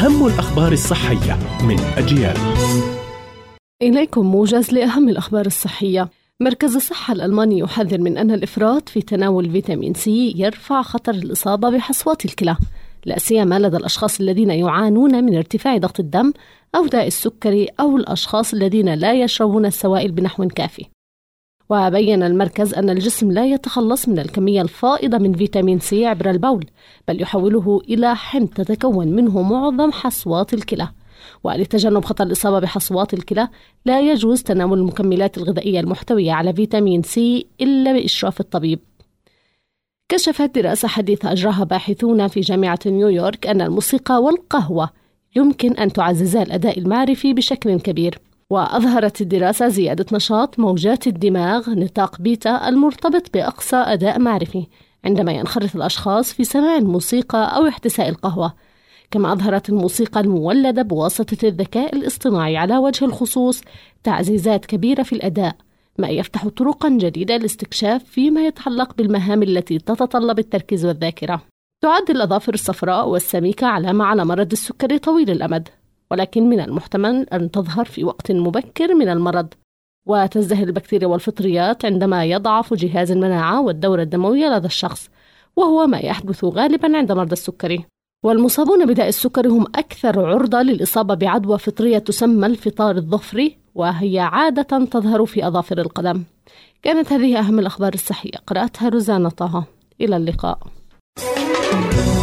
أهم الأخبار الصحية من أجيال. إليكم موجز لأهم الأخبار الصحية. مركز الصحة الألماني يحذر من أن الإفراط في تناول فيتامين سي يرفع خطر الإصابة بحصوات الكلى. لا سيما لدى الأشخاص الذين يعانون من ارتفاع ضغط الدم أو داء السكري أو الأشخاص الذين لا يشربون السوائل بنحو كافي. وبين المركز أن الجسم لا يتخلص من الكمية الفائضة من فيتامين سي عبر البول بل يحوله إلى حمض تتكون منه معظم حصوات الكلى. ولتجنب خطر الإصابة بحصوات الكلى لا يجوز تناول المكملات الغذائية المحتوية على فيتامين سي إلا بإشراف الطبيب. كشفت دراسة حديثة أجراها باحثون في جامعة نيويورك أن الموسيقى والقهوة يمكن أن تعززا الأداء المعرفي بشكل كبير. وأظهرت الدراسة زيادة نشاط موجات الدماغ نطاق بيتا المرتبط بأقصى أداء معرفي عندما ينخرط الأشخاص في سماع الموسيقى أو احتساء القهوة. كما أظهرت الموسيقى المولدة بواسطة الذكاء الاصطناعي على وجه الخصوص تعزيزات كبيرة في الأداء ما يفتح طرقا جديدة لاستكشاف فيما يتعلق بالمهام التي تتطلب التركيز والذاكرة. تعد الأظافر الصفراء والسميكة علامة على مرض السكري طويل الأمد. ولكن من المحتمل أن تظهر في وقت مبكر من المرض. وتزدهر البكتيريا والفطريات عندما يضعف جهاز المناعة والدورة الدموية لدى الشخص وهو ما يحدث غالبا عند مرضى السكري. والمصابون بداء السكري هم أكثر عرضة للإصابة بعدوى فطرية تسمى الفطار الظفري وهي عادة تظهر في أظافر القدم كانت هذه أهم الأخبار الصحية. قرأتها روزانا طه. إلى اللقاء. thank you